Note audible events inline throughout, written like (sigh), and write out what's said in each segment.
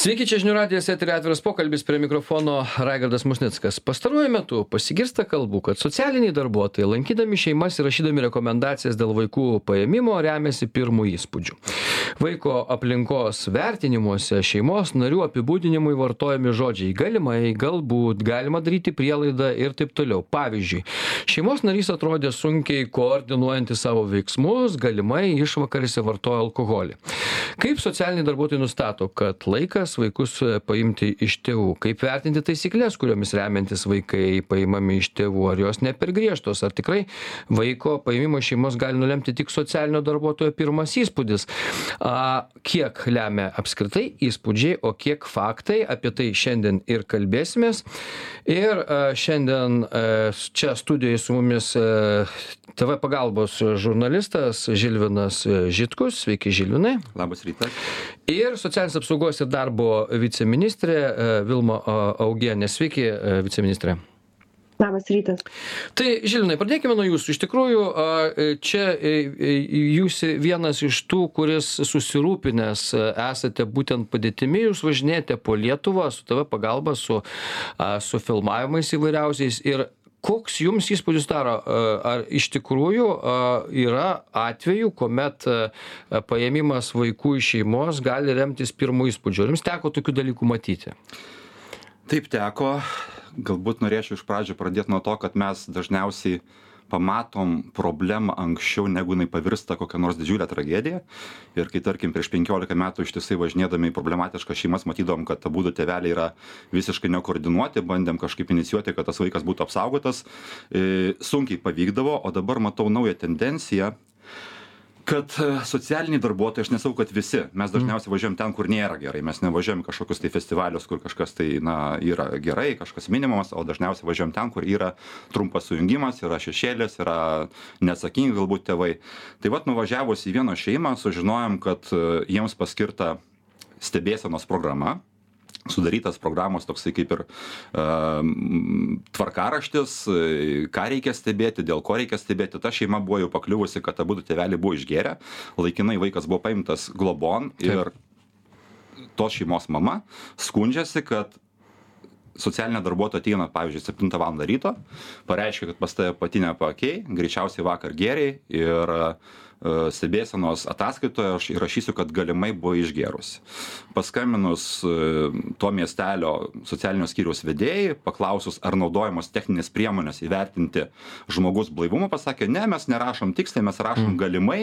Sveiki, čia žinių radijas eterė atviras pokalbis prie mikrofono Raigardas Musnickas. Pastaruoju metu pasigirsta kalbų, kad socialiniai darbuotojai, lankydami šeimas ir rašydami rekomendacijas dėl vaikų paėmimo, remiasi pirmų įspūdžių. Vaiko aplinkos vertinimuose šeimos narių apibūdinimui vartojami žodžiai galimai, galbūt, galima daryti prielaidą ir taip toliau. Pavyzdžiui, šeimos narys atrodė sunkiai koordinuojantis savo veiksmus, galimai išvakarėse vartoja alkoholį. Kaip socialiniai darbuotojai nustato, kad laikas vaikus paimti iš tėvų? Kaip vertinti taisyklės, kuriomis remiantis vaikai paimami iš tėvų? Ar jos ne per griežtos? Ar tikrai vaiko paimimo iš šeimos gali nulemti tik socialinio darbuotojo pirmas įspūdis? A, kiek lemia apskritai įspūdžiai, o kiek faktai? Apie tai šiandien ir kalbėsimės. Ir a, šiandien a, čia studijoje su mumis a, TV pagalbos žurnalistas Žilvinas Žitkus. Sveiki, Žilvinai. Labas rytas. Ir socialinės apsaugos ir darbo viceministrė e, Vilma Augienė. Sveiki, e, viceministrė. Labas rytas. Tai, Žilinai, pradėkime nuo jūsų. Iš tikrųjų, e, čia jūs vienas iš tų, kuris susirūpinęs esate būtent padėtimi, jūs važinėjate po Lietuvą su tave pagalba, su, su filmavimais įvairiausiais. Ir koks jums įspūdis daro ar iš tikrųjų yra atvejų kuomet paėmimas vaikų iš šeimos gali remtis pirmu įspūdžiu? Ar jums teko tokių dalykų matyti? Taip teko. Galbūt norėčiau iš pradžių pradėt nuo to kad mes dažniausiai pamatom problemą anksčiau negu jinai pavirsta kokia nors didžiule tragedija. Ir kai tarkim prieš penkiolika metų ištisai važinėdami į problematiškas šeimas matydavom kad abudu tėveliai yra visiškai nekoordinuoti bandėm kažkaip inicijuoti kad tas vaikas būtų apsaugotas. E, sunkiai pavykdavo o dabar matau naują tendenciją kad e, socialiniai darbuotojai aš nesakau kad visi. Mes dažniausiai važiuojam ten kur nėra gerai. Mes nevažiuojam į kažkokius tai festivalius kur kažkas tai na yra gerai kažkas minimumas o dažniausiai važiuojam ten kur yra trumpas sujungimas yra šešėlis yra neatsakingi galbūt tėvai. Tai vat nuvažiavus į vieną šeimą sužinojom kad e, jiems paskirta stebėsenos programa sudarytas programos toksai kaip ir tvarkaraštis, ką reikia stebėti, dėl ko reikia stebėti. Ta šeima buvo jau pakliuvusi, kad abu tėveliai buvo išgėrę, laikinai vaikas buvo paimtas globon ir tos šeimos mama skundžiasi, kad socialinė darbuotoja ateina, pavyzdžiui, 7 val. ryto, pareiškia, kad pas tave patinę pakiai, greičiausiai vakar geriai ir uh, stebėsenos ataskaitoje aš įrašysiu, kad galimai buvo išgerusi. Paskambinus e, to miestelio socialinio skyriaus vedėjai, paklausus, ar naudojamos techninės priemonės įvertinti žmogus blaivumą, pasakė, ne, mes nerašom tiksliai, mes rašom mm. galimai.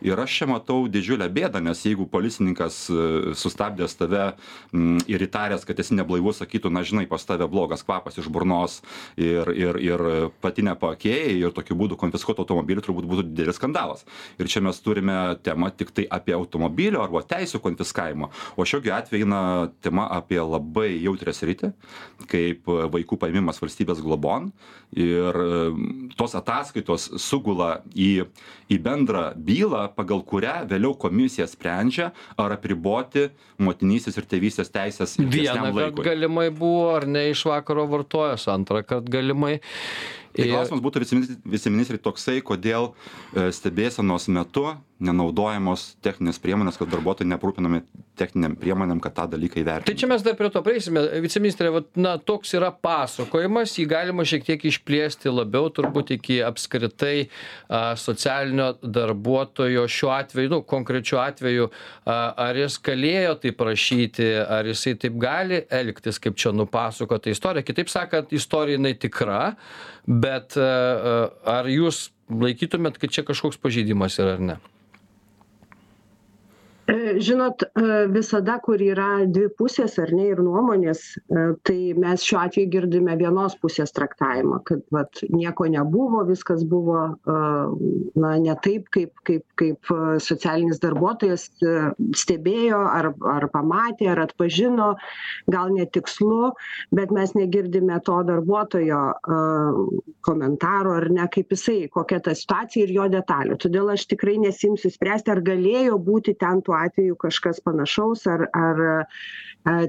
Ir aš čia matau didžiulę bėdą, nes jeigu policininkas e, sustabdęs tave ir įtaręs, kad esi neblaivus, sakytų, na žinai, pas tave blogas kvapas iš burnos ir, ir, ir pati nepakėjai ir tokiu būdu konfiskuotų automobilį, turbūt būtų didelis skandalas ir čia mes turime temą tiktai apie automobilio arba teisių konfiskavimą. O šiuo atveju eina tema apie labai jautrią sritį kaip vaikų paėmimas valstybės globon. Ir tos ataskaitos sugula į į bendrą bylą pagal kurią vėliau komisija sprendžia ar apriboti motinystės ir tėvystės teises vienąkart galimai buvo ar ne iš vakaro vartojęs antrąkart galimai tai klausimas būtų viceministrei toksai kodėl e, stebėsenos metu nenaudojamos techninės priemonės kad darbuotojai neaprūpinami techninėm priemonėm kad tą dalyką įvertinti tai čia mes dar prie to prieisime. Viceministre vat na toks yra pasakojimas jį galima šiek tiek išplėsti labiau turbūt iki apskritai a socialinio darbuotojo šiuo atveju nu konkrečiu atveju a ar jis galėjo taip rašyti ar jisai taip gali elgtis kaip čia nupasakota istorija. Kitaip sakant istorija jinai tikra bet ar jūs laikytumėt kad čia kažkoks pažeidimas yra ar ne žinot, e, visada, kur yra dvi pusės ar ne ir nuomonės, e, tai mes šiuo atveju girdime vienos pusės traktavimą, kad vat, nieko nebuvo, viskas buvo na, ne taip, kaip, kaip, kaip socialinis darbuotojas stebėjo ar, ar pamatė, ar atpažino, gal netikslu, bet mes negirdime to darbuotojo komentaro ar ne, kaip jisai, kokia ta situacija ir jo detalių. Todėl aš tikrai nesimsiu spręsti, ar galėjo būti ten tuo atveju kažkas panašaus ar ar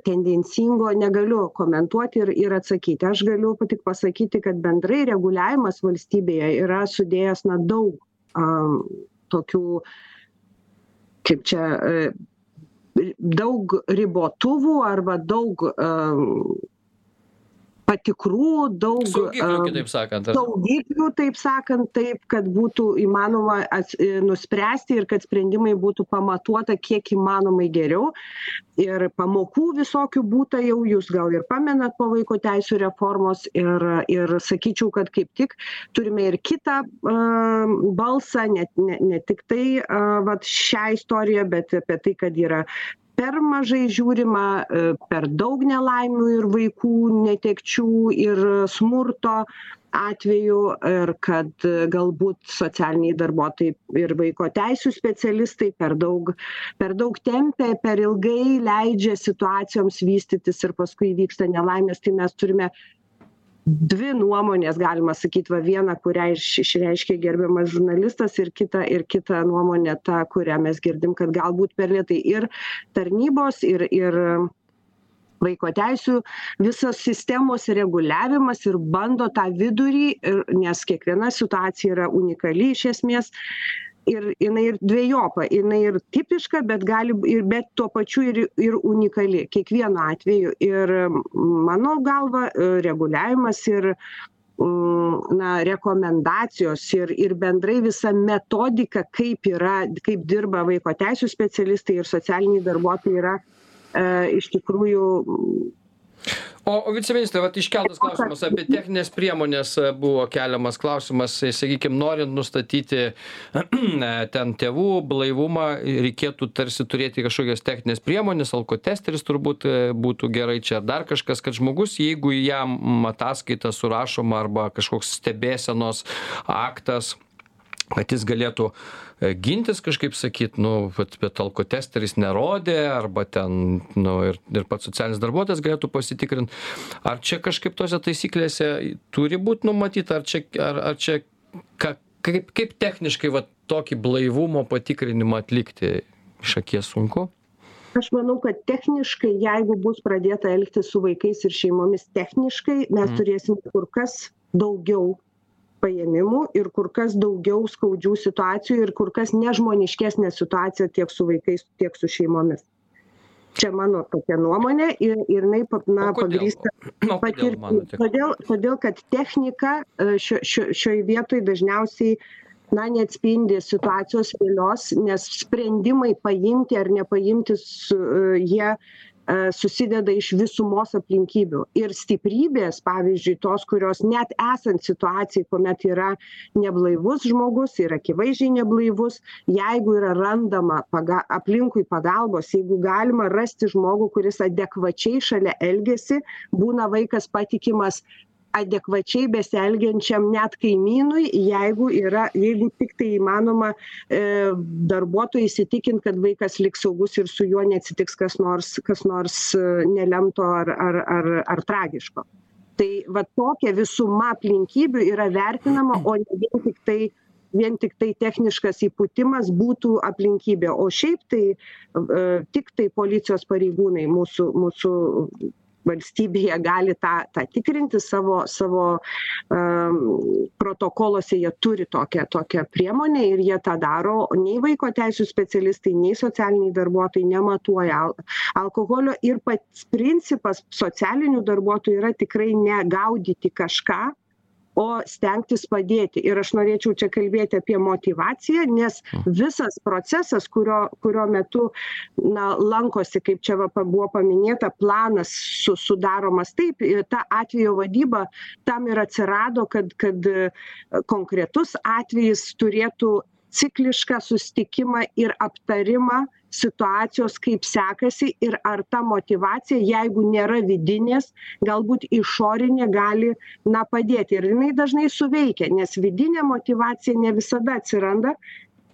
tendencingo negaliu komentuoti ir ir atsakyti. Aš galiu tik pasakyti kad bendrai reguliavimas valstybėje yra sudėjęs na daug a tokių kaip čia daug ribotuvų arba daug patikrų, daug Saugiklių, kitaip sakant. ar- saugiklių, taip sakant, taip, kad būtų įmanoma ats- e, nuspręsti ir kad sprendimai būtų pamatuota kiek įmanomai geriau. Ir pamokų visokių būta jau, jūs gal ir pamenat po vaiko teisų reformos ir, ir sakyčiau, kad kaip tik turime ir kitą uh, balsą, ne, ne, ne tik tai uh, vat, šią istoriją, bet apie tai, kad yra per mažai žiūrima, e, per daug nelaimių ir vaikų netekčių ir smurto atvejų ir kad e, galbūt socialiniai darbuotojai ir vaiko teisų specialistai per daug, per daug tempia, per ilgai leidžia situacijoms vystytis ir paskui vyksta nelaimės, tai mes turime dvi nuomonės galima sakyt va vieną kurią iš išreiškė gerbiamas žurnalistas ir kitą ir kita nuomonė ta kurią mes girdim kad galbūt per lėtai ir tarnybos ir ir vaiko teisių visos sistemos reguliavimas ir bando tą vidurį ir nes kiekviena situacija yra unikali iš esmės ir jinai ir dvejopa. Jinai ir tipiška bet gali ir bet tuo pačiu ir ir unikali kiekvienu atveju. Ir mano galva e, reguliavimas ir na rekomendacijos ir ir bendrai visa metodika kaip yra kaip dirba vaiko teisių specialistai ir socialiniai darbuotojai yra e, iš tikrųjų o viceministre vat iškeltas klausimas apie technines priemones e, buvo keliamas klausimas e, sakykim norint nustatyti (clears throat) ten tėvų blaivumą reikėtų tarsi turėti kažkokias technines priemones alkotesteris turbūt e, būtų gerai čia ar dar kažkas kad žmogus jeigu jam ataskaita surašoma arba kažkoks stebėsenos aktas kad jis galėtų e, gintis kažkaip sakyt nu vat bet alkotesteris nerodė arba ten nu ir ir pats socialinis darbuotojas galėtų pasitikrint ar čia kažkaip tose taisyklėse turi būt numatyta ar čia ar ar čia ką kaip kaip techniškai vat tokį blaivumo patikrinimą atlikti iš akies sunku aš manau kad techniškai jeigu bus pradėta elgtis su vaikais ir šeimomis techniškai mes Mhm. turėsim kur kas daugiau paėmimų ir kur kas daugiau skaudžių situacijų ir kur kas nežmoniškesnė situacija tiek su vaikais tiek su šeimomis. Čia mano tokia nuomonė ir ir jinai na pagrįsta (clears throat) patirtim. todėl todėl kad technika e, šio šio šioj vietoj dažniausiai na neatspindi situacijos realios nes sprendimai paimti ar nepaimti su e, jie susideda iš visumos aplinkybių. Ir stiprybės pavyzdžiui tos kurios net esant situacijai kuomet yra neblaivus žmogus ir akivaizdžiai neblaivus jeigu yra randama paga aplinkui pagalbos jeigu galima rasti žmogų kuris adekvačiai šalia elgiasi būna vaikas patikimas adekvačiai besielgiančiam net kaimynui jeigu yra jeigu tiktai įmanoma e, darbuotojui įsitikint kad vaikas liks saugus ir su juo neatsitiks kas nors kas nors e, nelemto ar ar ar ar tragiško. Tai va tokia visuma aplinkybių yra vertinama o ne vien tiktai vien tiktai techniškas įpūtimas būtų aplinkybė. O šiaip tai e, tiktai policijos pareigūnai mūsų mūsų valstybėje gali tą tą tikrinti savo savo am, protokoluose jie turi tokią tokią priemonę ir jie tą daro. Nei vaiko teisių specialistai nei socialiniai darbuotojai nematuoja al alkoholio ir pats principas socialinių darbuotojų yra tikrai ne gaudyti kažką o stengtis padėti. Ir aš norėčiau čia kalbėti apie motyvaciją nes visas procesas kurio kurio metu na lankosi kaip čia va pa buvo paminėta planas su sudaromas taip ir ta atvejo vadyba tam ir atsirado kad kad e, konkretus atvejis turėtų ciklišką susitikimą ir aptarimą situacijos kaip sekasi ir ar ta motyvacija jeigu nėra vidinės galbūt išorinė gali na padėti. Ir jinai dažnai suveikia nes vidinė motyvacija ne visada atsiranda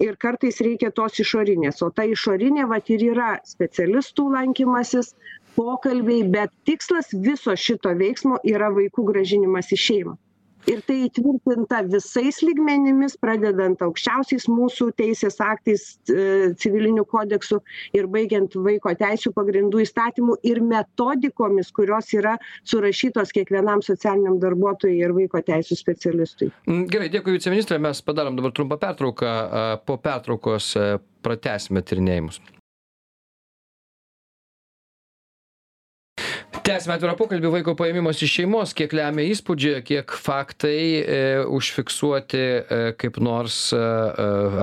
ir kartais reikia tos išorinės. O ta išorinė vat ir yra specialistų lankymasis pokalbiai bet tikslas viso šito veiksmo yra vaikų grąžinimas į šeimą ir tai įtvirtinta visais lygmenimis pradedant aukščiausiais mūsų teisės aktais e, civiliniu kodeksu ir baigiant vaiko teisių pagrindų įstatymu ir metodikomis kurios yra surašytos kiekvienam socialiniam darbuotojui ir vaiko teisių specialistui Mm, Gerai, dėkui viceministrė, mes padarom dabar trumpą pertrauką, po pertraukos a, pratęsime tyrinėjimus. Tęsiame atvirą pokalbį. Vaiko paėmimas iš šeimos kiek lemia įspūdžiai kiek faktai e, užfiksuoti e, kaip nors e,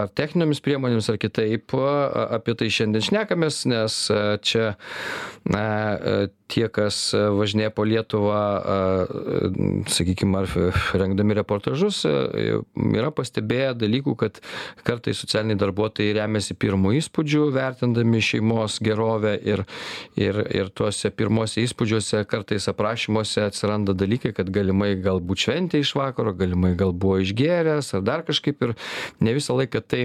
ar techninėmis priemonėmis ar kitaip apie tai šiandien šnekamės nes čia na tie kas važinėja po lietuvą sakykim ar rengdami reportažus yra pastebėję dalykų kad kartais socialiniai darbuotojai remiasi pirmu įspūdžiu vertindami šeimos gerovę ir ir ir tuose pirmuose įspūdžiuose kartais aprašymuose atsiranda dalykai kad galimai galbūt šventė iš vakaro galimai gal buvo išgėręs ar dar kažkaip ir ne visą laiką tai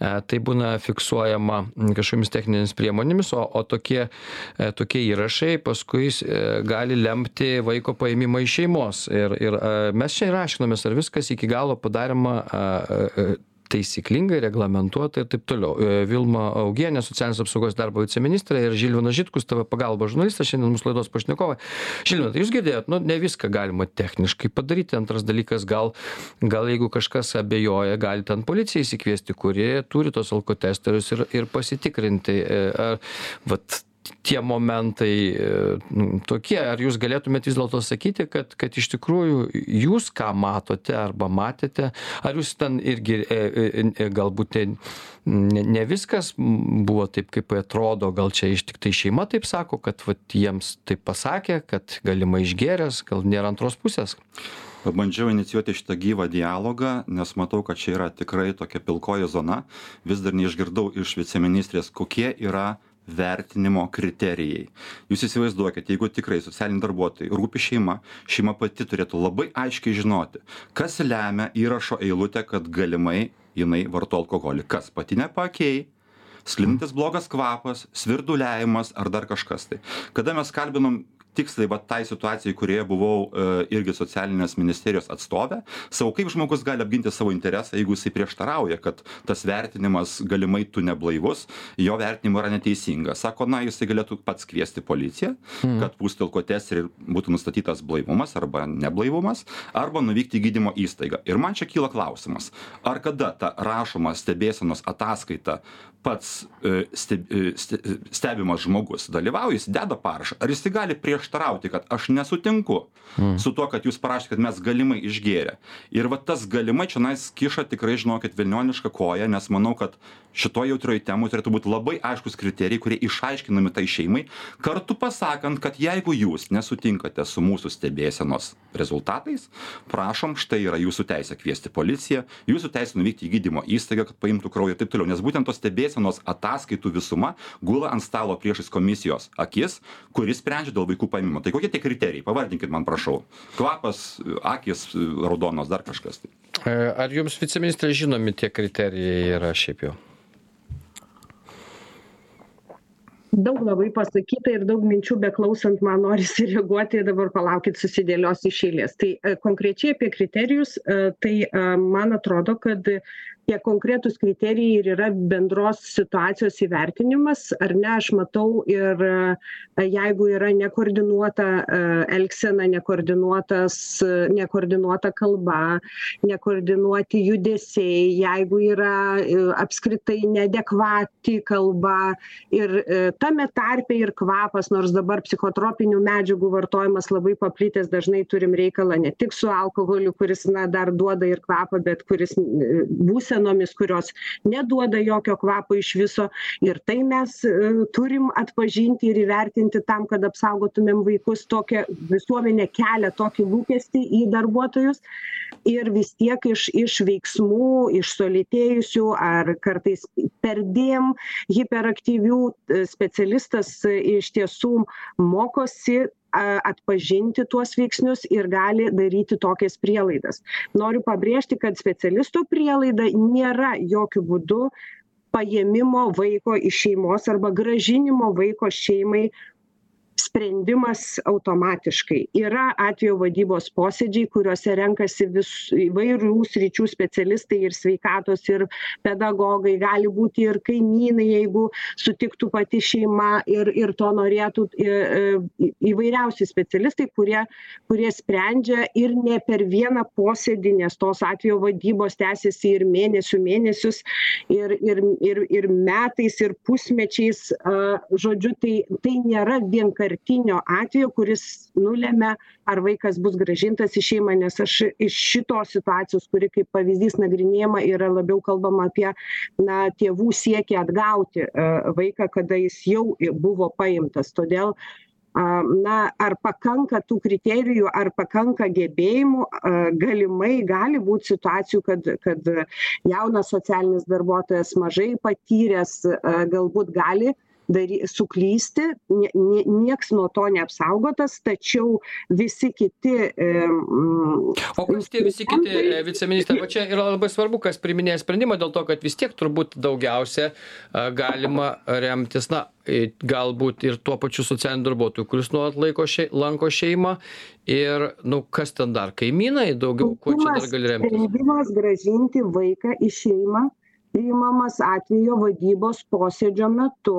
tai būna fiksuojama kažkokiomis techninėmis priemonėmis o o tokie tokie įrašai paskui e, gali lemti vaiko paėmimą iš šeimos. Ir ir mes čia ir aiškinomės ar viskas iki galo padaroma taisyklingai reglamentuota ir taip toliau. E, vilma augienė socialinės apsaugos darbo viceministrė ir žilvinas žitkus tv pagalbos žurnalistas šiandien mūsų laidos pašnekovai. Žilvinai tai jūs girdėjot nu ne viską galima techniškai padaryti. Antras dalykas gal gal jeigu kažkas abejoja gali ten policiją išsikviesti kuri turi tuos alkotesterius ir ir pasitikrinti e, ar vat tie momentai e, nu, tokie, ar jūs galėtumėt vis dėlto sakyti, kad, kad iš tikrųjų jūs ką matote arba matėte, ar jūs ten irgi e, e, galbūt ne, ne viskas buvo taip, kaip atrodo, gal čia iš tik tai šeima taip sako, kad vat, jiems taip pasakė, kad galima išgeręs, gal nėra antros pusės. Pabandžiau inicijuoti šitą gyvą dialogą, nes matau, kad čia yra tikrai tokia pilkoji zona. Vis dar neišgirdau iš viceministrės, kokie yra vertinimo kriterijai. Jūs įsivaizduokit jeigu tikrai socialiniai darbuotojai rūpi šeima šeima pati turėtų labai aiškiai žinoti kas lemia įrašo eilutę kad galimai jinai vartoja alkoholį. Kas apatinė paakiai sklindantis blogas kvapas svirduliavimas ar dar kažkas tai. Kada mes kalbinom tiksliai vat tai situacijai kurioje buvau e, irgi socialinės ministerijos atstovė sakau kaip žmogus gali apginti savo interesą jeigu jisai prieštarauja kad tas vertinimas galimai tu neblaivus jo vertinimu yra neteisingas sako na jisai galėtų pats kviesti policiją Mhm. kad pūstų alkotesterį ir būtų nustatytas blaivumas arba neblaivumas arba nuvykti į gydymo įstaigą ir man čia kyla klausimas ar kada ta rašoma stebėsenos ataskaita pats e, steb e, ste stebimas žmogus dalyvauja jis deda parašą. Ar jisai gali prieštarauti kad aš nesutinku su tuo kad jūs parašėt kad mes galimai išgėrę? Ir va tas galimai čionais kiša tikrai žinokit velnionišką koją nes manau kad šitoj jautrioj temoj turėtų būt labai aiškūs kriterijai kurie išaiškinami tai šeimai kartu pasakant kad jeigu jūs nesutinkate su mūsų stebėsenos rezultatais prašom štai yra jūsų teisė kviesti policiją jūsų teisė nuvykti į gydymo įstaigą kad paimtų kraujo ir taip toliau. Nes būtent tos stebėsenos ataskaitų visuma gula ant stalo priešais komisijos akis kuri sprendžia dėl vaikų paėmimo. Tai kokie tie kriterijai? Pavardinkit man prašau. Kvapas akys raudonos dar kažkas tai. E, ar jums viceministre žinomi tie kriterijai yra šiaip jau? Daug labai pasakyta ir daug minčių beklausant man norisi (laughs) reaguoti dabar palaukit susidėliosiu iš eilės. Tai e, konkrečiai apie kriterijus e, tai man atrodo kad tie konkretūs kriterijai ir yra bendros situacijos įvertinimas ar ne aš matau ir jeigu yra nekoordinuota elgsena nekoordinuotas nekoordinuota kalba nekoordinuoti judesiai jeigu yra apskritai neadekvati kalba ir tame tarpe ir kvapas nors dabar psichotropinių medžiagų vartojimas labai paplitęs dažnai turim reikalą ne tik su alkoholiu kuris na dar duoda ir kvapą bet kuris būsenomis kurios neduoda jokio kvapo iš viso. Ir tai mes turim atpažinti ir įvertinti tam kad apsaugotumėm vaikus. Tokia visuomenė kelia tokį lūkestį į darbuotojus. Ir vis tiek iš iš veiksmų iš sulėtėjusių ar kartais perdėm hiperaktyvių specialistas iš tiesų mokosi atpažinti tuos veiksnius ir gali daryti tokias prielaidas. Noriu pabrėžti kad specialisto prielaida nėra jokiu būdu paėmimo vaiko iš šeimos arba grąžinimo vaiko šeimai sprendimas automatiškai. Yra atvejo vadybos posėdžiai kuriuose renkasi vis įvairių sričių specialistai ir sveikatos ir pedagogai. Gali būti ir kaimynai jeigu sutiktų pati šeima ir ir to norėtų į įvairiausi specialistai kurie kurie sprendžia ir ne per vieną posėdį nes tos atvejo vadybos tęsiasi ir mėnesių mėnesius ir ir ir ir metais ir pusmečiais. A žodžiu tai tai nėra vienkart galutinio atvejo kuris nulemia ar vaikas bus grąžintas į šeimą nes aš iš šitos situacijos kuri kaip pavyzdys nagrinėjama yra labiau kalbama apie na tėvų siekį atgauti e, vaiką kada jis jau buvo paimtas. Todėl na ar pakanka tų kriterijų ar pakanka gebėjimų galimai gali būt situacijų kad kad jaunas socialinis darbuotojas mažai patyręs galbūt gali dary suklysti nie nie nieks nuo to neapsaugotas tačiau visi kiti o kas tie visi kiti e, viceministre va čia yra labai svarbu kas priiminėja sprendimą dėl to kad vis tiek turbūt daugiausia a galima remtis na galbūt ir tuo pačiu socialiniu darbuotoju kuris nuolat laiko šei lanko šeimą. Ir nu kas ten dar? Kaimynai daugiau kuo čia dar gali remtis? sprendimas grąžinti vaiką į šeimą priimamas atvejo vadybos posėdžio metu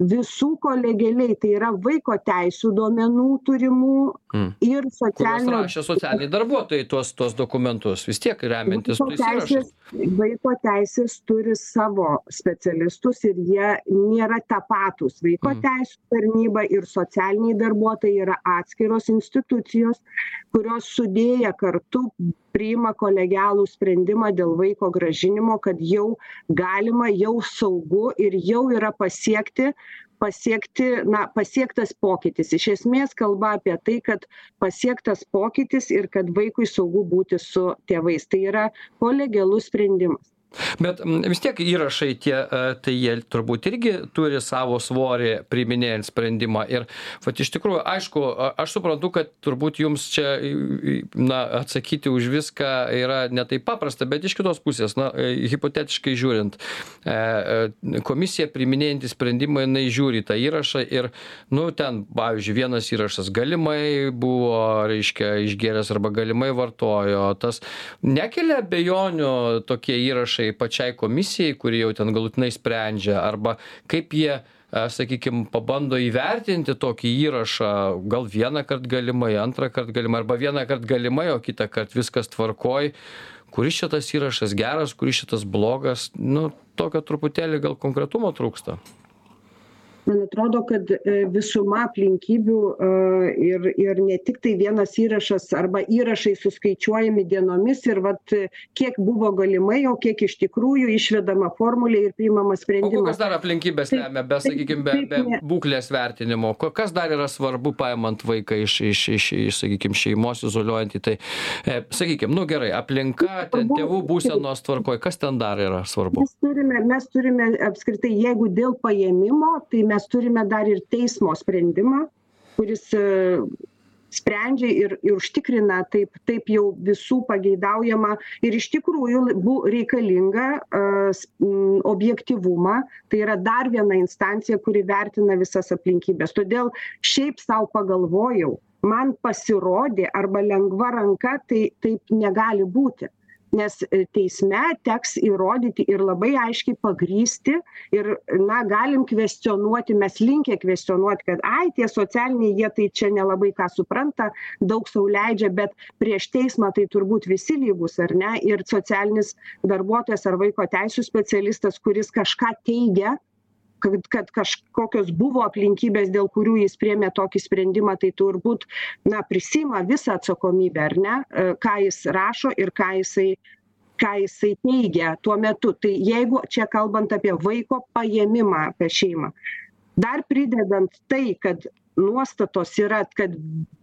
visų kolegialiai tai yra vaiko teisių duomenų turimų Mm. ir socialinio rašė socialiniai darbuotojai tuos tuos dokumentus vis tiek remiantis vaiko teisės vaiko teisės turi savo specialistus ir jie nėra tapatūs vaiko Mhm. teisių tarnyba ir socialiniai darbuotojai yra atskiros institucijos kurios sudėję kartu priima kolegialų sprendimą dėl vaiko grąžinimo kad jau galima jau saugu ir jau yra pasiekti pasiekti na pasiektas pokytis. Iš esmės kalba apie tai kad pasiektas pokytis ir kad vaikui saugu būti su tėvais. Tai yra kolegialus sprendimas bet vis tiek įrašai tie e, tai jie turbūt irgi turi savo svorį priiminėjant sprendimą. Ir vat iš tikrųjų aišku aš suprantu kad turbūt jums čia na atsakyti už viską yra ne taip paprasta bet iš kitos pusės na e, hipotetiškai žiūrint e komisija priiminėjanti sprendimą jinai žiūri tą įrašą ir nu ten pavyzdžiui vienas įrašas galimai buvo reiškia išgėręs arba galimai vartojo tas nekelia abejonių tokie įrašai pačiai komisijai kuri jau ten galutinai sprendžia arba kaip jie sakykim pabando įvertinti tokį įrašą gal vienąkart galimai antrąkart galimai arba vienąkart galimai o kitąkart viskas tvarkoj. Kuris čia tas įrašas geras kuris čia tas blogas? Nu tokio truputėlį gal konkretumo trūksta man atrodo kad e, visuma aplinkybių e, ir ir ne tiktai vienas įrašas arba įrašai suskaičiuojami dienomis ir vat kiek buvo galimai o kiek iš tikrųjų išvedama formulė ir priimamas sprendimas. dar aplinkybės lemia be sakykim be be būklės vertinimo? Ko kas dar yra svarbu paimant vaiką iš iš iš iš sakykim šeimos izoliuojant jį tai e sakykim nu gerai aplinka ten tėvų būsenos tvarkoj kas ten dar yra svarbu? Mes turime mes turime apskritai jeigu dėl paėmimo tai mes turime dar ir teismo sprendimą kuris e, sprendžia ir ir užtikrina taip taip jau visų pageidaujamą ir iš tikrųjų bu reikalingą a s m objektyvumą tai yra dar viena instancija kuri vertina visas aplinkybes todėl šiaip sau pagalvojau man pasirodė arba lengva ranka tai taip negali būti nes e, teisme teks įrodyti ir labai aiškiai pagrįsti ir na galim kvestionuoti mes linkę kvestionuot kad ai tie socialiniai jie tai čia nelabai ką supranta daug sau leidžia bet prieš teismą tai turbūt visi lygūs ar ne? Ir socialinis darbuotojas ar vaiko teisių specialistas kuris kažką teigia kad kad kažkokios buvo aplinkybės dėl kurių jis priėmė tokį sprendimą tai turbūt na prisiima visą atsakomybę ar ne e, ką jis rašo ir ką jisai ką jisai teigia tuo metu. Tai jeigu čia kalbant apie vaiko paėmimą apie šeimą dar pridedant tai kad nuostatos yra kad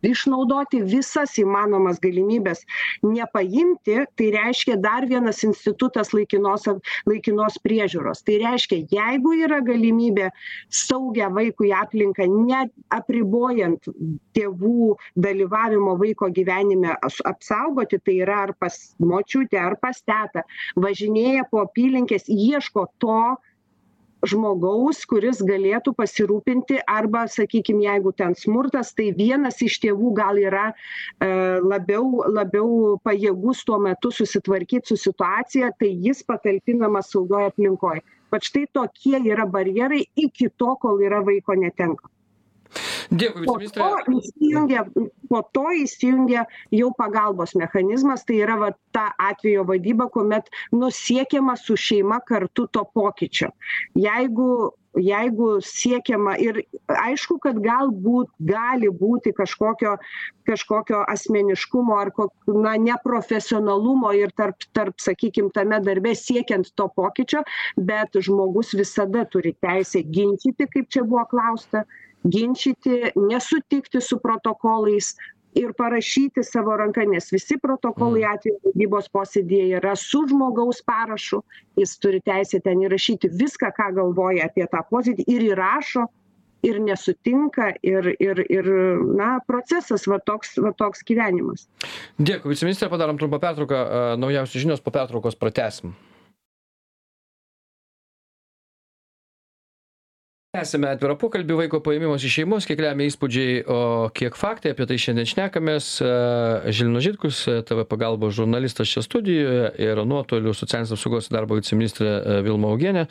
išnaudoti visas įmanomas galimybes nepaimti tai reiškia dar vienas institutas laikinos laikinos priežiūros. Tai reiškia jeigu yra galimybė saugią vaikui aplinką ne apribojant tėvų dalyvavimo vaiko gyvenime as apsaugoti tai yra ar pas močiutę ar pas tetą važinėja po apylinkes ieško to žmogaus kuris galėtų pasirūpinti arba sakykim jeigu ten smurtas tai vienas iš tėvų gal yra e labiau labiau pajėgus tuo metu susitvarkyt su situacija tai jis patalpinamas saugioj aplinkoj. Vat štai tokie yra barjerai iki to kol yra vaiko netenka dėkui po viceministre. to įsijungia po to įsijungia jau pagalbos mechanizmas tai yra va ta atvejo vadyba kuomet nu siekiama su šeima kartu to pokyčio. Jeigu jeigu siekiama ir aišku kad galbūt gali būti kažkokio kažkokio asmeniškumo ar ko na neprofesionalumo ir tarp tarp sakykim tame darbe siekiant to pokyčio bet žmogus visada turi teisę ginčyti kaip čia buvo klausta ginčyti nesutikti su protokolais ir parašyti savo ranka nes visi protokolai atvejo valdybos posėdyje yra su žmogaus parašu. Jis turi teisę ten įrašyti viską ką galvoja apie tą posėdį ir įrašo ir nesutinka ir ir ir na procesas va toks va toks gyvenimas. Dėkui viceministre padarom trumpą pertrauką naujausios žinios po pertraukos pratęsim tęsiame atvirą pokalbį vaiko paėmimas iš šeimos kiek lemia įspūdžiai o kiek faktai apie tai šiandien šnekamės. Žilvinas žitkus tv pagalbos žurnalistas čia studijoje ir nuotoliu socialinės apsaugos ir darbo viceministrė vilma augienė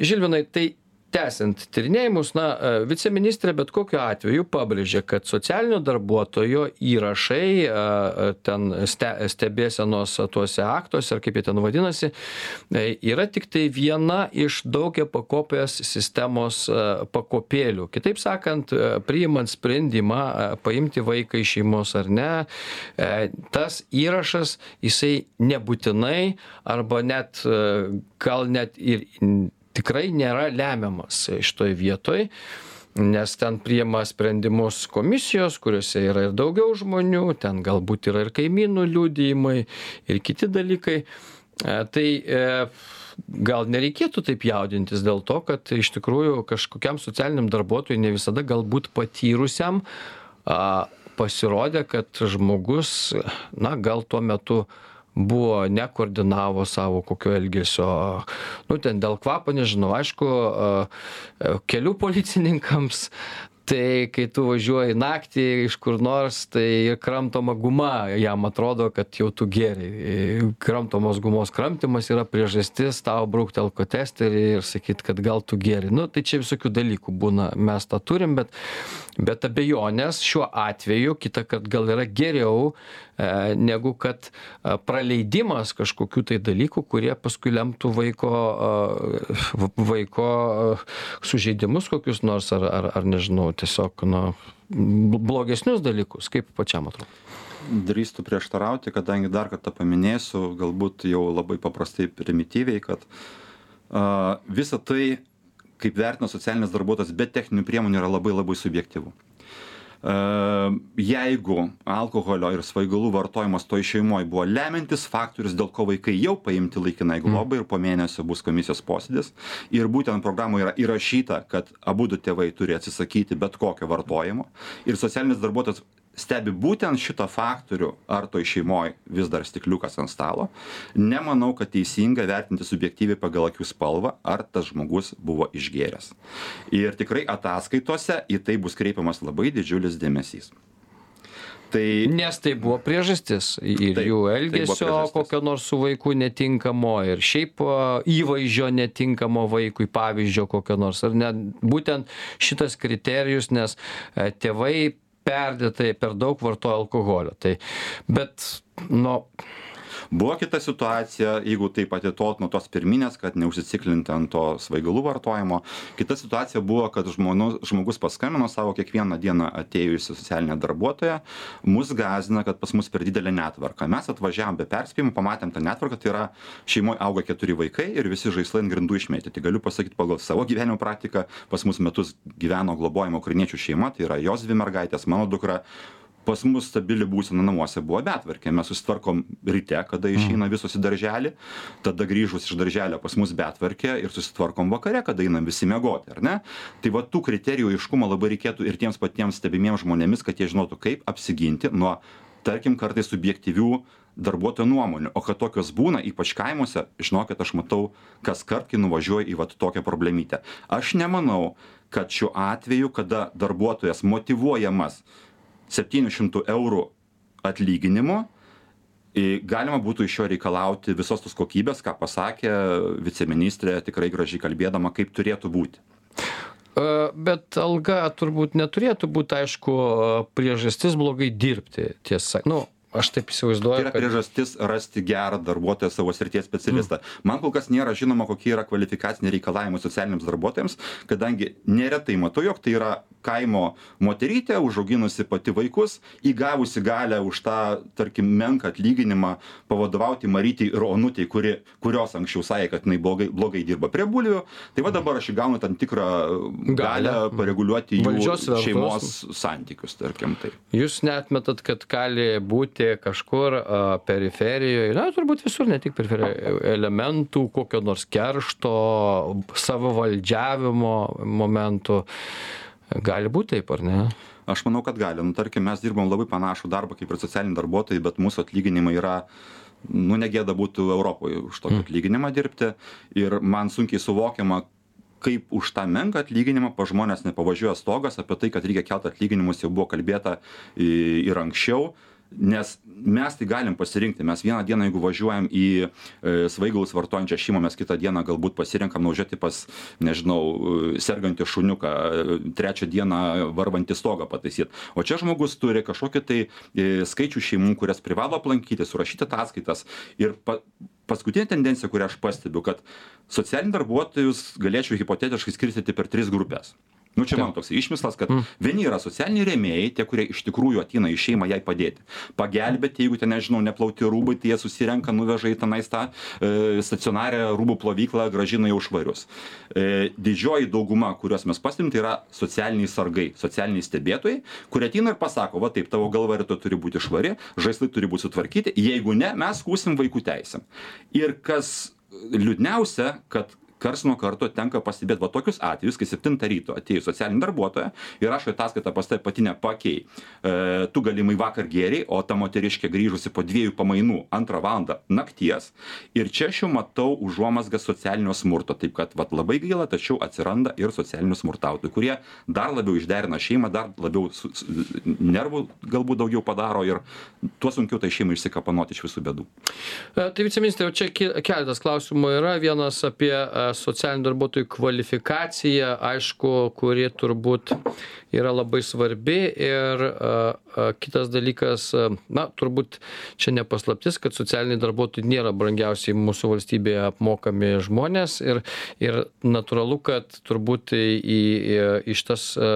žilvinai tai tęsiant tyrinėjimus na viceministrė bet kokiu atveju pabrėžė kad socialinio darbuotojo įrašai ten ste stebėsenos tuose aktuose ar kaip jie ten vadinasi yra tiktai viena iš daugiapakopės sistemos pakopėlių. Kitaip sakant priimant sprendimą paimti vaiką iš šeimos ar ne tas įrašas jisai nebūtinai arba net gal net ir tikrai nėra lemiamas šitoj vietoj nes ten priima sprendimus komisijos kuriose yra ir daugiau žmonių ten galbūt yra ir kaimynų liudijimai ir kiti dalykai. Tai gal nereikėtų taip jaudintis dėl to kad iš tikrųjų kažkokiam socialiniam darbuotojui ne visada galbūt patyrusiam pasirodė kad žmogus na gal tuo metu buvo nekoordinavo savo kokio elgesio nu ten dėl kvapo nežinau aišku kelių policininkams tai kai tu važiuoji naktį iš kur nors tai kramtoma guma jam atrodo kad jau tu gėrei kramtomos gumos kramtymas yra priežastis tau braukt alkotesterį ir sakyt kad gal tu gėrei nu tai čia visokių dalykų būna mes tą turim bet bet abejonės šiuo atveju kitąkart gal yra geriau negu kad praleidimas kažkokių tai dalykų kurie paskui lemtų vaiko vaiko sužeidimus kokius nors ar ar ar nežinau tiesiog na blogesnius dalykus. Kaip pačiam atrodo? Drįstu prieštarauti kadangi dar kartą paminėsiu galbūt jau labai paprastai primityviai kad a visa tai kaip vertina socialinis darbuotojas be techninių priemonių yra labai labai subjektyvu. Jeigu alkoholio ir svaigalų vartojimas toj šeimoj buvo lemiantis faktorius dėl ko vaikai jau paimti laikinai globai ir po mėnesio bus komisijos posėdis ir būtent programoj yra įrašyta kad abudu tėvai turi atsisakyti bet kokio vartojimo ir socialinis darbuotojas stebi būtent šitą faktorių ar toj šeimoj vis dar stikliukas ant stalo. Nemanau kad teisinga vertinti subjektyviai pagal akių spalvą ar tas žmogus buvo išgėręs. Ir tikrai ataskaitose į tai bus kreipiamas labai didžiulis dėmesys. Tai nes tai buvo priežastis ir Taip, jų tai elgesio priežastis. kokio nors su vaiku netinkamo ir šiaip įvaizdžio netinkamo vaikui pavyzdžio kokio nors ar ne? Būtent šitas kriterijus nes e, tėvai perdėtai per daug vartoja alkoholio. Tai bet nu buvo kita situacija jeigu taip atitolt nuo tos pirminės kad neužsiciklinti ant to svaigalų vartojimo. Kita situacija buvo kad žmonių žmogus paskambino savo kiekvieną dieną atėjusi socialinė darbuotoja mus gąsdina kad pas mus per didelė netvarka. Mes atvažiavom be perspėjimo pamatėm tą netvarką tai yra šeimoj auga keturi vaikai ir visi žaislai ant grindų išmėtyti. Galiu pasakyt pagal savo gyvenimo praktiką pas mus metus gyveno globojama ukrainiečių šeima tai yra jos dvi mergaitės mano dukra pas mus stabili būsena namuose buvo betvarkė. Mes susitvarkom ryte kada išeina visos į darželį tada grįžus iš darželio pas mus betvarkė ir susitvarkom vakare kada einam visi miegoti ar ne? Tai va tų kriterijų aiškumo labai reikėtų ir tiems patiems stebimiems žmonėmis kad jie žinotų kaip apsiginti nuo tarkim kartais subjektyvių darbuotojo nuomonių. O kad tokios būna ypač kaimuose žinokit aš matau kaskart kai nuvažiuoju į vat tokią problemytę. Aš nemanau kad šiuo atveju kada darbuotojas motyvuojamas septynių šimtų eurų atlyginimo galima būtų iš jo reikalauti visos tos kokybės ką pasakė viceministrė tikrai gražiai kalbėdama kaip turėtų būti. A, bet alga turbūt neturėtų būt aišku priežastis blogai dirbti tiesa. Nu aš taip Tai įsivaizduoju, yra kad priežastis rasti gerą darbuotoją savo srities specialistą. Man kol kas nėra žinoma, kokie yra kvalifikaciniai reikalavimai socialiniams darbuotojams, kadangi neretai matau, jog tai yra kaimo moterytė, užauginusi pati vaikus, įgavusi galę už tą, tarkim, menką atlyginimą pavadovauti Marytį ir Onutį, kuri, kurios anksčiau sakė, kad jinai blogai, blogai dirba prie bulvių. Tai va dabar aš įgaunu tam tikrą galę pareguliuoti jų šeimos santykius, tarkim. Tai. jūs netmetat, kad gali būti kažkur a, periferijoje, na, turbūt visur, ne tik periferijoje, elementų kokio nors keršto, savo valdžiavimo momentų. Gali būti taip, ar ne? Aš manau, kad gali. Nu, tarkim, mes dirbam labai panašų darbą kaip ir socialiniai darbuotojai, bet mūsų atlyginimai yra, nu, negėda būtų Europoje už tokį atlyginimą dirbti. Ir man sunkiai suvokiama, kaip už tą menką atlyginimą pa žmonės nepavažiuoja stogas, apie tai, kad reikia kelti atlyginimus, jau buvo kalbėta ir anksčiau. Nes mes tai galim pasirinkti. Mes vieną dieną, jeigu važiuojam į e, svaigalus vartojančią šeimą, mes kitą dieną galbūt pasirenkam nuvažiuoti pas, nežinau, e, sergantį šuniuką, e, trečią dieną varvantį stogą pataisyti. O čia žmogus turi kažkokį tai skaičių šeimų, kurias privalo aplankyti, surašyti ataskaitas. Ir pa, paskutinė tendencija, kurią aš pastebiu, kad socialinius darbuotojus galėčiau hipotetiškai skirstyti per tris grupės. Nu, čia man toks išmislas, kad vieni yra socialiniai rėmėjai, tie, kurie iš tikrųjų ateina į šeimą jai padėti. Pagelbėti, jeigu ten, nežinau, neplauti rūbai, tai jie susirenka, nuveža į tenais tą e, stacionarę rūbų plovyklą, gražina jau švarius. E, didžioji dauguma, kuriuos mes pastebim, tai yra socialiniai sargai, socialiniai stebėtojai, kurie ateina ir pasako, va taip, tavo galva rytoj turi būti švari, žaislai turi būti sutvarkyti, jeigu ne, mes skūsim vaikų teisėm. Ir kas liūdniausia, kad kars nuo karto tenka pastebėt va tokius atvejus kai septintą ryto atėjo socialinė darbuotoja ir rašo ataskaitą pas tave pati nepakei e, tu galimai vakar gėrei o ta moteriškė grįžusi po dviejų pamainų antrą valandą nakties. Ir čia aš jau matau užuomazgas socialinio smurto. Taip kad vat labai gaila tačiau atsiranda ir socialinių smurtautojų kurie dar labiau išderina šeimą dar labiau su, su, nervų galbūt daugiau padaro ir tuo sunkiau tai šeimai išsikapanoti iš visų bėdų. E, Tai viceministrė, čia keletas klausimų yra. Vienas apie e, socialinių darbuotojų kvalifikaciją, aišku, kuri turbūt yra labai svarbi. Ir e, e, kitas dalykas, e, na, turbūt čia nepaslaptis, kad socialiniai darbuotojai nėra brangiausiai mūsų valstybėje apmokami žmonės. Ir, ir natūralu, kad turbūt į, į, į šitas e,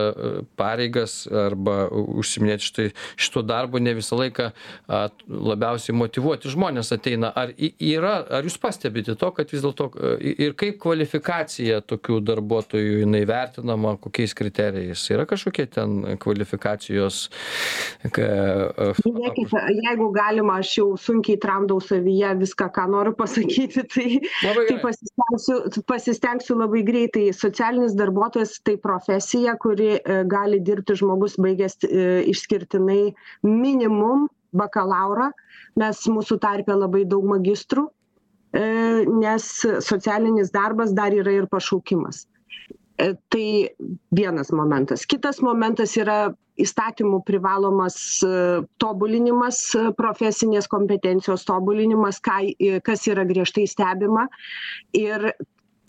pareigas arba užsiminėti štai šito darbo ne visą laiką a, labiausiai motivuoti žmonės ateina. Ar yra, ar jūs pastebite to, kad vis dėlto ir kaip kvalifikacija tokių darbuotojų jinai vertinama, kokiais kriterijais? Yra kažkokie ten kvalifikacijos. Ka, Žiūrėkit, jeigu galima, aš jau sunkiai tramdau savyje viską, ką noriu pasakyti, tai, tai pasistengsiu, pasistengsiu labai greitai. Socialinis darbuotojas tai profesija, kuri e, gali dirbti žmogus baigęs e, išskirtinai minimum bakalaurą. Mes mūsų tarpė labai daug magistrų, nes socialinis darbas dar yra ir pašaukimas. E, Tai vienas momentas. Kitas momentas yra įstatymų privalomas e, tobulinimas, e, profesinės kompetencijos tobulinimas, kas yra griežtai stebima ir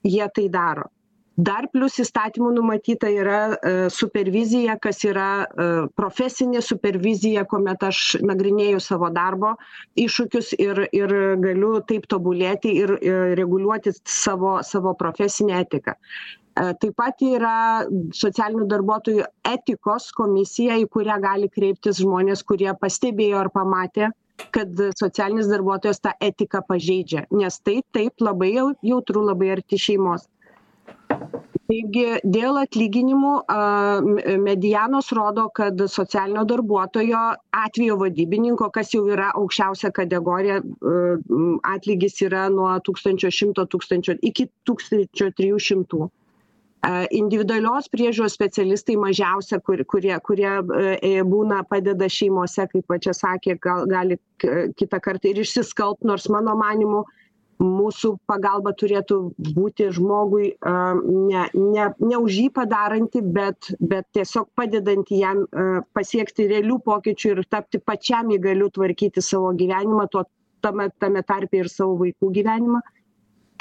jie tai daro. Dar plus įstatymų numatyta yra e, supervizija, kas yra e, profesinė supervizija, kuomet aš nagrinėju savo darbo iššūkius ir, ir galiu taip tobulėti ir, ir reguliuoti savo, savo profesinę etiką. E, Taip pat yra socialinių darbuotojų etikos komisija, į kurią gali kreiptis žmonės, kurie pastebėjo ar pamatė, kad socialinis darbuotojas tą etiką pažeidžia, nes tai taip labai jau- jautru, labai arti šeimos. Taigi dėl atlyginimų a, medianos rodo, kad socialinio darbuotojo atvejo vadybininko, kas jau yra aukščiausia kategorija, atlygis yra nuo 1100 tūkstančio iki 1300. A, Individualios priežiūros specialistai mažiausia, kur, kurie, kurie e, būna padeda šeimose, kaip va čia sakė, gal, gali kitą kartą ir išsiskalbt, nors mano manimu mūsų pagalba turėtų būti žmogui a, ne, ne, ne už jį padaranti, bet, bet tiesiog padedanti jam pasiekti realių pokyčių ir tapti pačiam įgaliu tvarkyti savo gyvenimą, tuo tame, tame tarpe ir savo vaikų gyvenimą.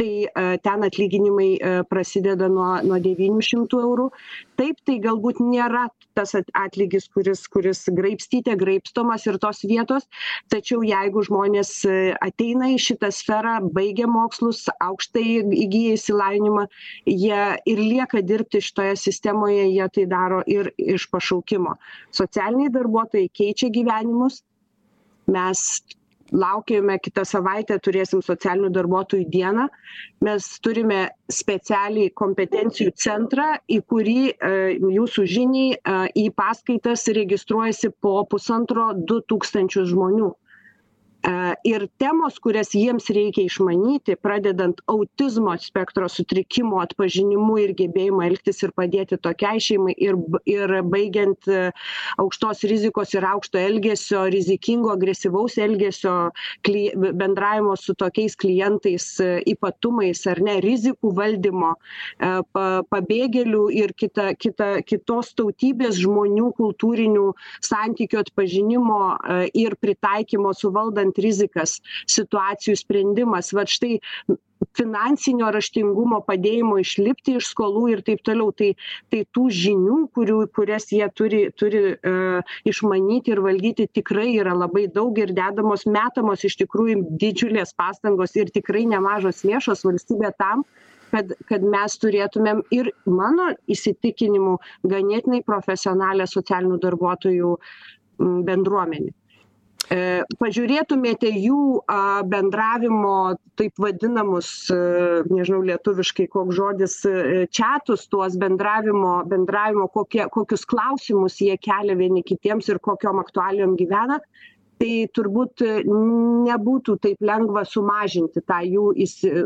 Tai e, ten atlyginimai e, prasideda nuo nuo devynių šimtų eurų. Taip tai galbūt nėra tas atlygis kuris kuris graibstyte graibstomos ir tos vietos tačiau jeigu žmonės e, ateina į šitą sferą baigia mokslus aukštąjį įgyja išsilavinimą jie ir lieka dirbti šitoje sistemoje jie tai daro ir iš pašaukimo. Socialiniai darbuotojai keičia gyvenimus. Mes laukiame kitą savaitę turėsim socialinių darbuotojų dieną. Mes turime specialiai kompetencijų centrą į kurį e, jūsų žiniai e, į paskaitas registruojasi po pusantro du tūkstančius žmonių E, ir temos kurias jiems reikia išmanyti pradedant autizmo spektro sutrikimų atpažinimu ir gebėjimu elgtis ir padėti tokiai šeimai ir ir baigiant e, aukštos rizikos ir aukšto elgesio rizikingo agresyvaus elgesio kli bendravimo su tokiais klientais e, ypatumais ar ne rizikų valdymo pa pabėgėlių ir kita kita kitos tautybės žmonių kultūrinių santykių atpažinimo ir pritaikymo suvaldant vertinant rizikas situacijų sprendimas. Vat štai finansinio raštingumo padėjimo išlipti iš skolų ir taip toliau. Tai tai tų žinių kurių kurias jie turi turi e, išmanyti ir valdyti tikrai yra labai daug ir dedamos metamos iš tikrųjų didžiulės pastangos ir tikrai nemažos lėšos valstybė tam kad kad mes turėtumėm ir mano įsitikinimu ganėtinai profesionalią socialinių darbuotojų bendruomenę pažiūrėtumėte jų bendravimo taip vadinamus, e, nežinau lietuviškai koks žodis, e, čatus, tuos bendravimo, bendravimo kokie, kokius klausimus jie kelia vieni kitiems ir kokiom aktualijom gyvena, tai turbūt nebūtų taip lengva sumažinti tą jų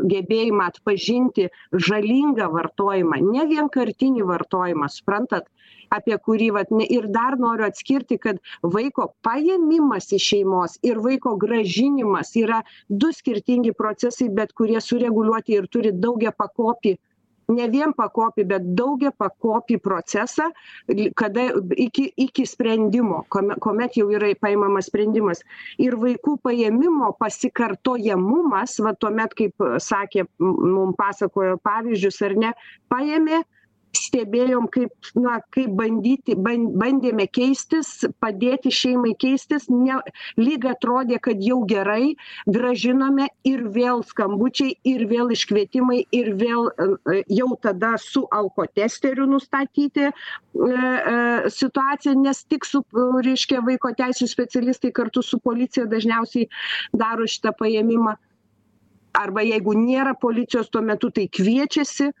gebėjimą atpažinti žalingą vartojimą, ne vienkartinį vartojimą, suprantat, apie kurį vat ne ir dar noriu atskirti kad vaiko paėmimas iš šeimos ir vaiko grąžinimas yra du skirtingi procesai bet kurie sureguliuoti ir turi daugiapakopį ne vienpakopį bet daugiapakopį procesą kada iki iki sprendimo kuome kuomet jau yra paimamas sprendimas. Ir vaikų paėmimo pasikartojamumas va tuomet kaip sakė mum pasakojo pavyzdžius ar ne paėmė stebėjom kaip na kaip bandyti ban bandėme keistis padėti šeimai keistis. Ne lyg atrodė kad jau gerai grąžinome ir vėl skambučiai ir vėl iškvietimai ir vėl e, jau tada su alkotesteriu nustatyti e, e, situaciją nes tik su reiškia vaiko teisių specialistai kartu su policija dažniausiai daro šitą paėmimą. Arba jeigu nėra policijos tuo metu tai kviečiasi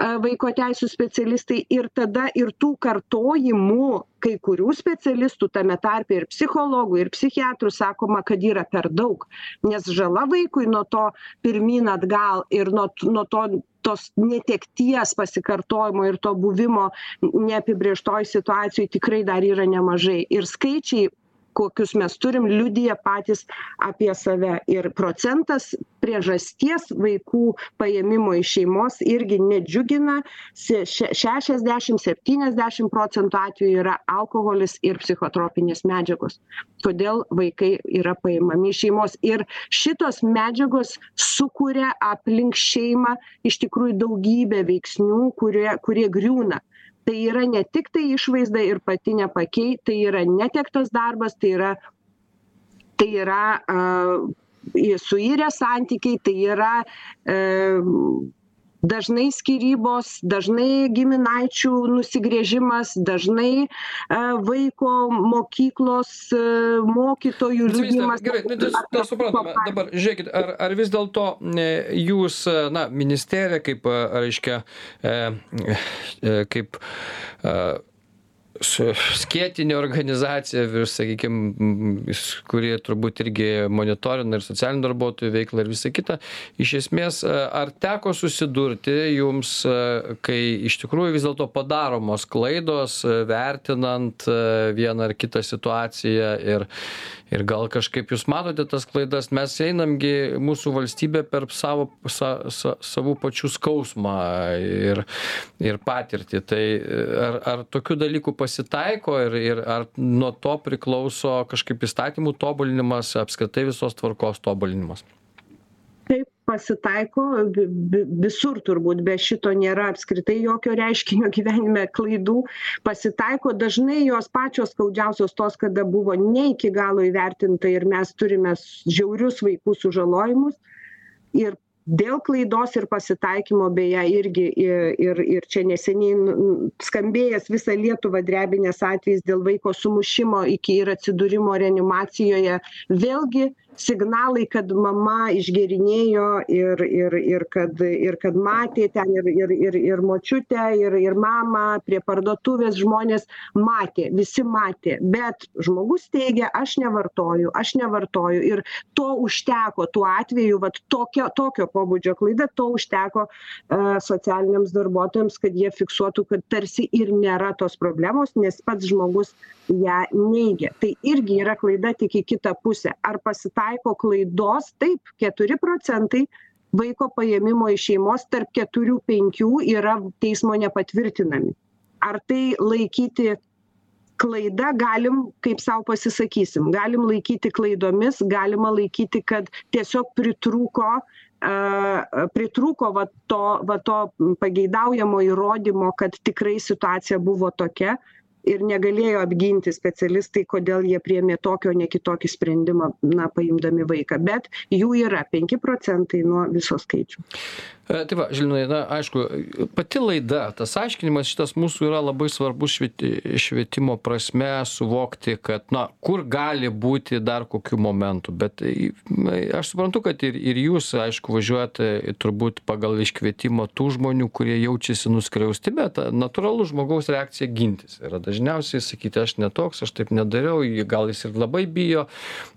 vaiko teisių specialistai ir tada ir tų kartojimų kai kurių specialistų tame tarpe ir psichologų ir psichiatrų sakoma kad yra per daug. Nes žala vaikui nuo to pirmyn atgal ir nuo nuo to tos netekties pasikartojimo ir to buvimo neapibrėžtoj situacijoj tikrai dar yra nemažai. Ir skaičiai kokius mes turim liudija patys apie save. Ir procentas priežasties vaikų paėmimo iš šeimos irgi nedžiugina. Se še šešiasdešim septyniasdešim procentų atvejų yra alkoholis ir psichotropinės medžiagos. Todėl vaikai yra paimami iš šeimos. Ir šitos medžiagos sukuria aplink šeimą iš tikrųjų daugybę veiksnių kurie kurie griūna tai yra ne tiktai išvaizda ir pati nepakei tai yra netektas darbas tai yra tai yra a suirę santykiai tai yra e dažnai skyrybos dažnai giminaičių nusigręžimas dažnai a vaiko mokyklos e, mokytojų liudijimas. gerai nu tas suprantama. Dabar žiūrėkit ar ar vis dėlto e, jūs na ministerija kaip reiškia e kaip su skėtinė organizacija virš sakykim kuri turbūt irgi monitorina ir socialinių darbuotojų veiklą ir visa kita. Iš esmės ar teko susidurti jums kai iš tikrųjų vis dėlto padaromos klaidos vertinant vieną ar kitą situaciją ir ir gal kažkaip jūs matote tas klaidas mes einam gi mūsų valstybė per savo sa sa savų pačių skausmą ir ir patirtį. Tai ar ar tokių dalykų pasitaiko ir ir ar nuo to priklauso kažkaip įstatymų tobulinimas apskritai visos tvarkos tobulinimas pasitaiko vi vi visur turbūt be šito nėra apskritai jokio reiškinio (laughs) gyvenime klaidų. Pasitaiko dažnai jos pačios skaudžiausios tos kada buvo ne iki galo įvertinta ir mes turime žiaurius vaikų sužalojimus. Ir dėl klaidos ir pasitaikymo beje irgi ir ir čia neseniai skambėjęs visą lietuvą drebinęs atvejis dėl vaiko sumušimo iki ir atsidūrimo reanimacijoje. Vėlgi signalai kad mama išgėrinėjo ir ir ir kad ir kad matė ten ir ir ir ir močiutę ir ir mamą prie parduotuvės žmonės matė visi matė. Bet žmogus teigia aš nevartoju aš nevartoju. Ir to užteko tuo atveju vat tokia tokio pobūdžio klaida to užteko a socialiniams darbuotojams kad jie fiksuotų kad tarsi ir nėra tos problemos nes pats žmogus ją neigia. Tai irgi yra klaida tik į kitą pusę. Ar pasitaiko klaidos taip keturi procentai vaiko paėmimo iš šeimos tarp keturių penkių yra teismo nepatvirtinami. Ar tai laikyti klaida galim kaip sau pasisakysim galim laikyti klaidomis galima laikyti kad tiesiog pritrūko a pritrūko va to va to pageidaujamo įrodymo kad tikrai situacija buvo tokia ir negalėjo apginti specialistai kodėl jie priėmė tokį o ne kitokį sprendimą na paimdami vaiką. Bet jų yra penki procentai nuo viso skaičiaus tai va žilvinai na aišku pati laida tas aiškinimas šitas mūsų yra labai svarbus švieti švietimo prasme suvokti kad na kur gali būti dar kokių momentų. Bet aš suprantu kad ir ir jūs aišku važiuojat turbūt pagal iškvietimą tų žmonių kurie jaučiasi nuskriausti bet natūralu žmogaus reakcija gintis yra dažniausiai sakyti aš ne toks aš taip nedariau gal jis ir labai bijo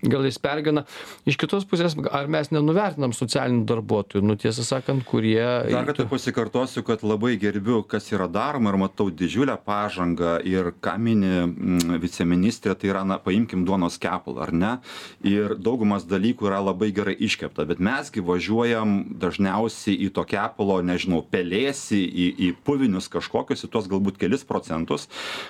gal jis pergyvena iš kitos pusės ar mes nenuvertinam socialinių darbuotojų? Nu tiesą sakant kurie dar kartą pasikartosiu kad labai gerbiu kas yra daroma ir matau didžiulę pažangą ir ką mini mm, viceministrė tai yra na paimkim duonos kepalą ar ne? Ir daugumas dalykų yra labai gerai iškepta bet mes gi važiuojam dažniausiai į to kepalo nežinau pelėsį į į puvinius kažkokius į tuos galbūt kelis procentus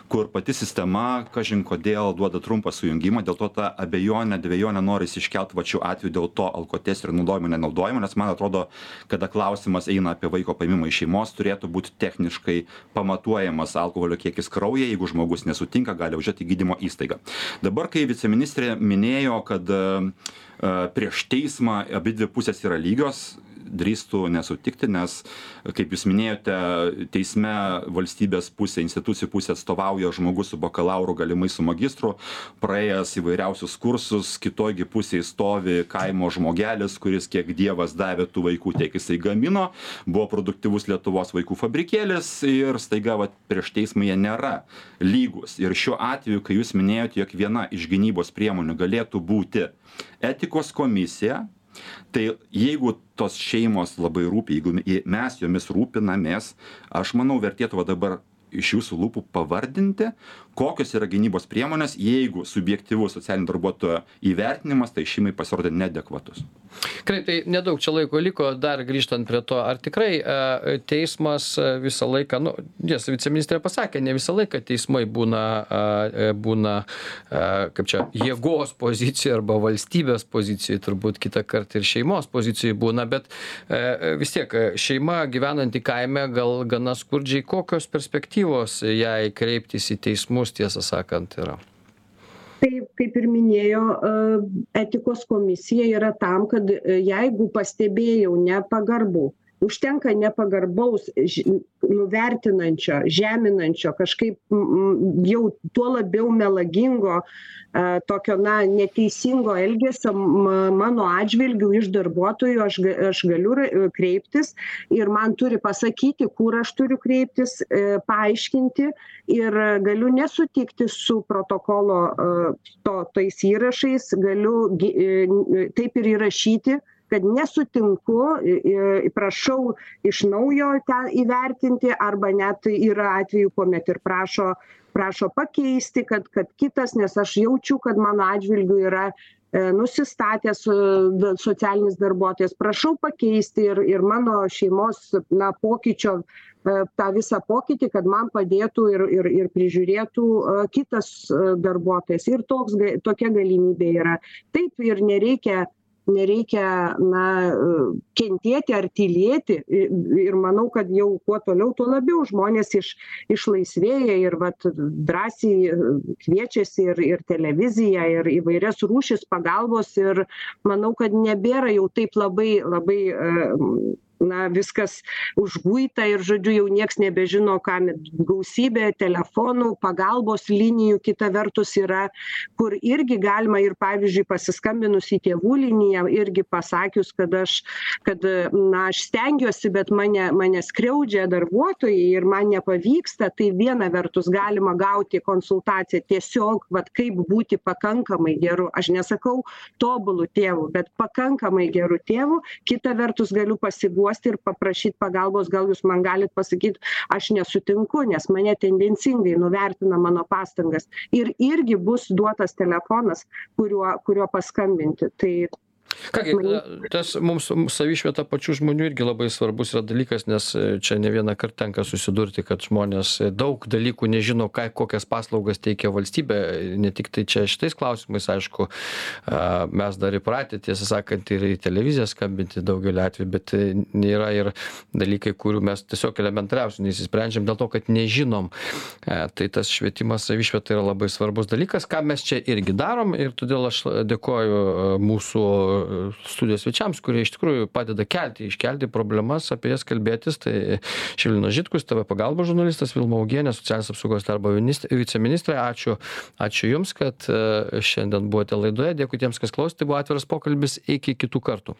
kur pati sistema kažin kodėl duoda trumpą sujungimą. Dėl to tą abejonę dvejonę norisi iškelt vat šiuo atveju dėl to alkotesterio naudojimo nenaudojimo nes man atrodo kada klausimas eina apie vaiko paėmimą iš šeimos turėtų būt techniškai pamatuojamas alkoholio kiekis kraujyje jeigu žmogus nesutinka gali važiuot į gydymo įstaigą. Dabar kai viceministrė minėjo kad prieš teismą abidvi pusės yra lygios drįstu nesutikti nes kaip jūs minėjote teisme valstybės pusė institucijų pusė atstovauja žmogus su bakalauru galimai su magistru praėjęs įvairiausius kursus kitoj gi pusėj stovi kaimo žmogelis kuris kiek dievas davė tų vaikų tiek jisai gamino buvo produktyvus lietuvos vaikų fabrikėlis ir staiga vat prieš teismą jie nėra lygūs ir šiuo atveju kai jūs minėjot jog viena iš gynybos priemonių galėtų būti etikos komisija tai jeigu tos šeimos labai rūpi jeigu mes jomis rūpinamės aš manau vertėtų dabar iš jūsų lūpų pavardinti kokios yra gynybos priemonės jeigu subjektyvus socialinio darbuotojo įvertinimas tai šeimai pasirodė neadekvatus. Gerai tai nedaug čia laiko liko dar grįžtant prie to ar tikrai a teismas visą laiką nu tiesa viceministrė pasakė ne visą laiką teismai būna a būna a kaip čia jėgos pozicijoj arba valstybės pozicijoj turbūt kitąkart ir šeimos pozicijoj būna bet a vis tiek šeima gyvenanti kaime gal gana skurdžiai kokios perspektyvos jai kreiptis į teismus tiesą sakant yra. Tai kaip ir minėjo etikos komisija yra tam kad jeigu pastebėjau nepagarbų užtenka nepagarbaus nuvertinančio žeminančio kažkaip jau tuo labiau melagingo tokio na neteisingo elgesio mano atžvilgiu iš darbuotojų aš aš galiu kreiptis ir man turi pasakyti kur aš turiu kreiptis e, paaiškinti ir galiu nesutikti su protokolo to tais įrašais galiu e, taip ir įrašyti kad nesutinku prašau iš naujo ten įvertinti arba net yra atvejų kuomet ir prašo prašo pakeisti kad kad kitas nes aš jaučiu kad mano atžvilgiu yra e, nusistatęs socialinis darbuotojas. Prašau pakeisti ir ir mano šeimos na pokyčio e, tą visą pokytį kad man padėtų ir ir ir prižiūrėtų kitas darbuotojas. Ir toks tokia galimybė yra. Taip ir nereikia nereikia na kentėti ar tylėti. Ir manau kad jau kuo toliau tuo labiau žmonės iš išlaisvėja ir vat drąsiai kviečiasi ir ir televiziją ir įvairias rūšis pagalbos. Ir manau kad nebėra jau taip labai labai na viskas užguita ir žodžiu jau nieks nebežino kam gausybė telefonų pagalbos linijų kita vertus yra kur irgi galima ir pavyzdžiui pasiskambinus į tėvų liniją irgi pasakius kad aš kad na aš stengiuosi bet mane mane skriaudžia darbuotojai ir man nepavyksta tai viena vertus galima gauti konsultaciją tiesiog vat kaip būti pakankamai geru. Aš nesakau tobulu tėvu bet pakankamai geru tėvu. Kita vertus galiu pasiguosti paguosti ir paprašyt pagalbos gal jūs man galit pasakyt aš nesutinku nes mane tendencingai nuvertina mano pastangas. Ir irgi bus duotas telefonas kuriuo kuriuo paskambinti. Tai ką gi tas mums savišvieta pačių žmonių irgi labai svarbus yra dalykas nes čia ne vienąkart tenka susidurti kad žmonės daug dalykų nežino ką kokias paslaugas teikia valstybė. Ne tiktai čia šitais klausimais aišku mes dar įpratę tiesą sakant ir į televiziją skambinti daugeliu atvejų bet yra ir dalykai kurių mes tiesiog elementariausių neišsisprendžiam dėl to kad nežinom. Tai tas švietimas savišvieta yra labai svarbus dalykas ką mes čia irgi darom ir todėl aš dėkoju mūsų studijos svečiams kurie iš tikrųjų padeda kelti iškelti problemas apie jas kalbėtis. Tai žilvinas žitkus tv pagalbos žurnalistas vilma augienė socialinės apsaugos darbo minist viceministrė. Ačiū ačiū jums kad šiandien buvote laidoje. Dėkui tiems kas klausė tai buvo atviras pokalbis. Iki kitų kartų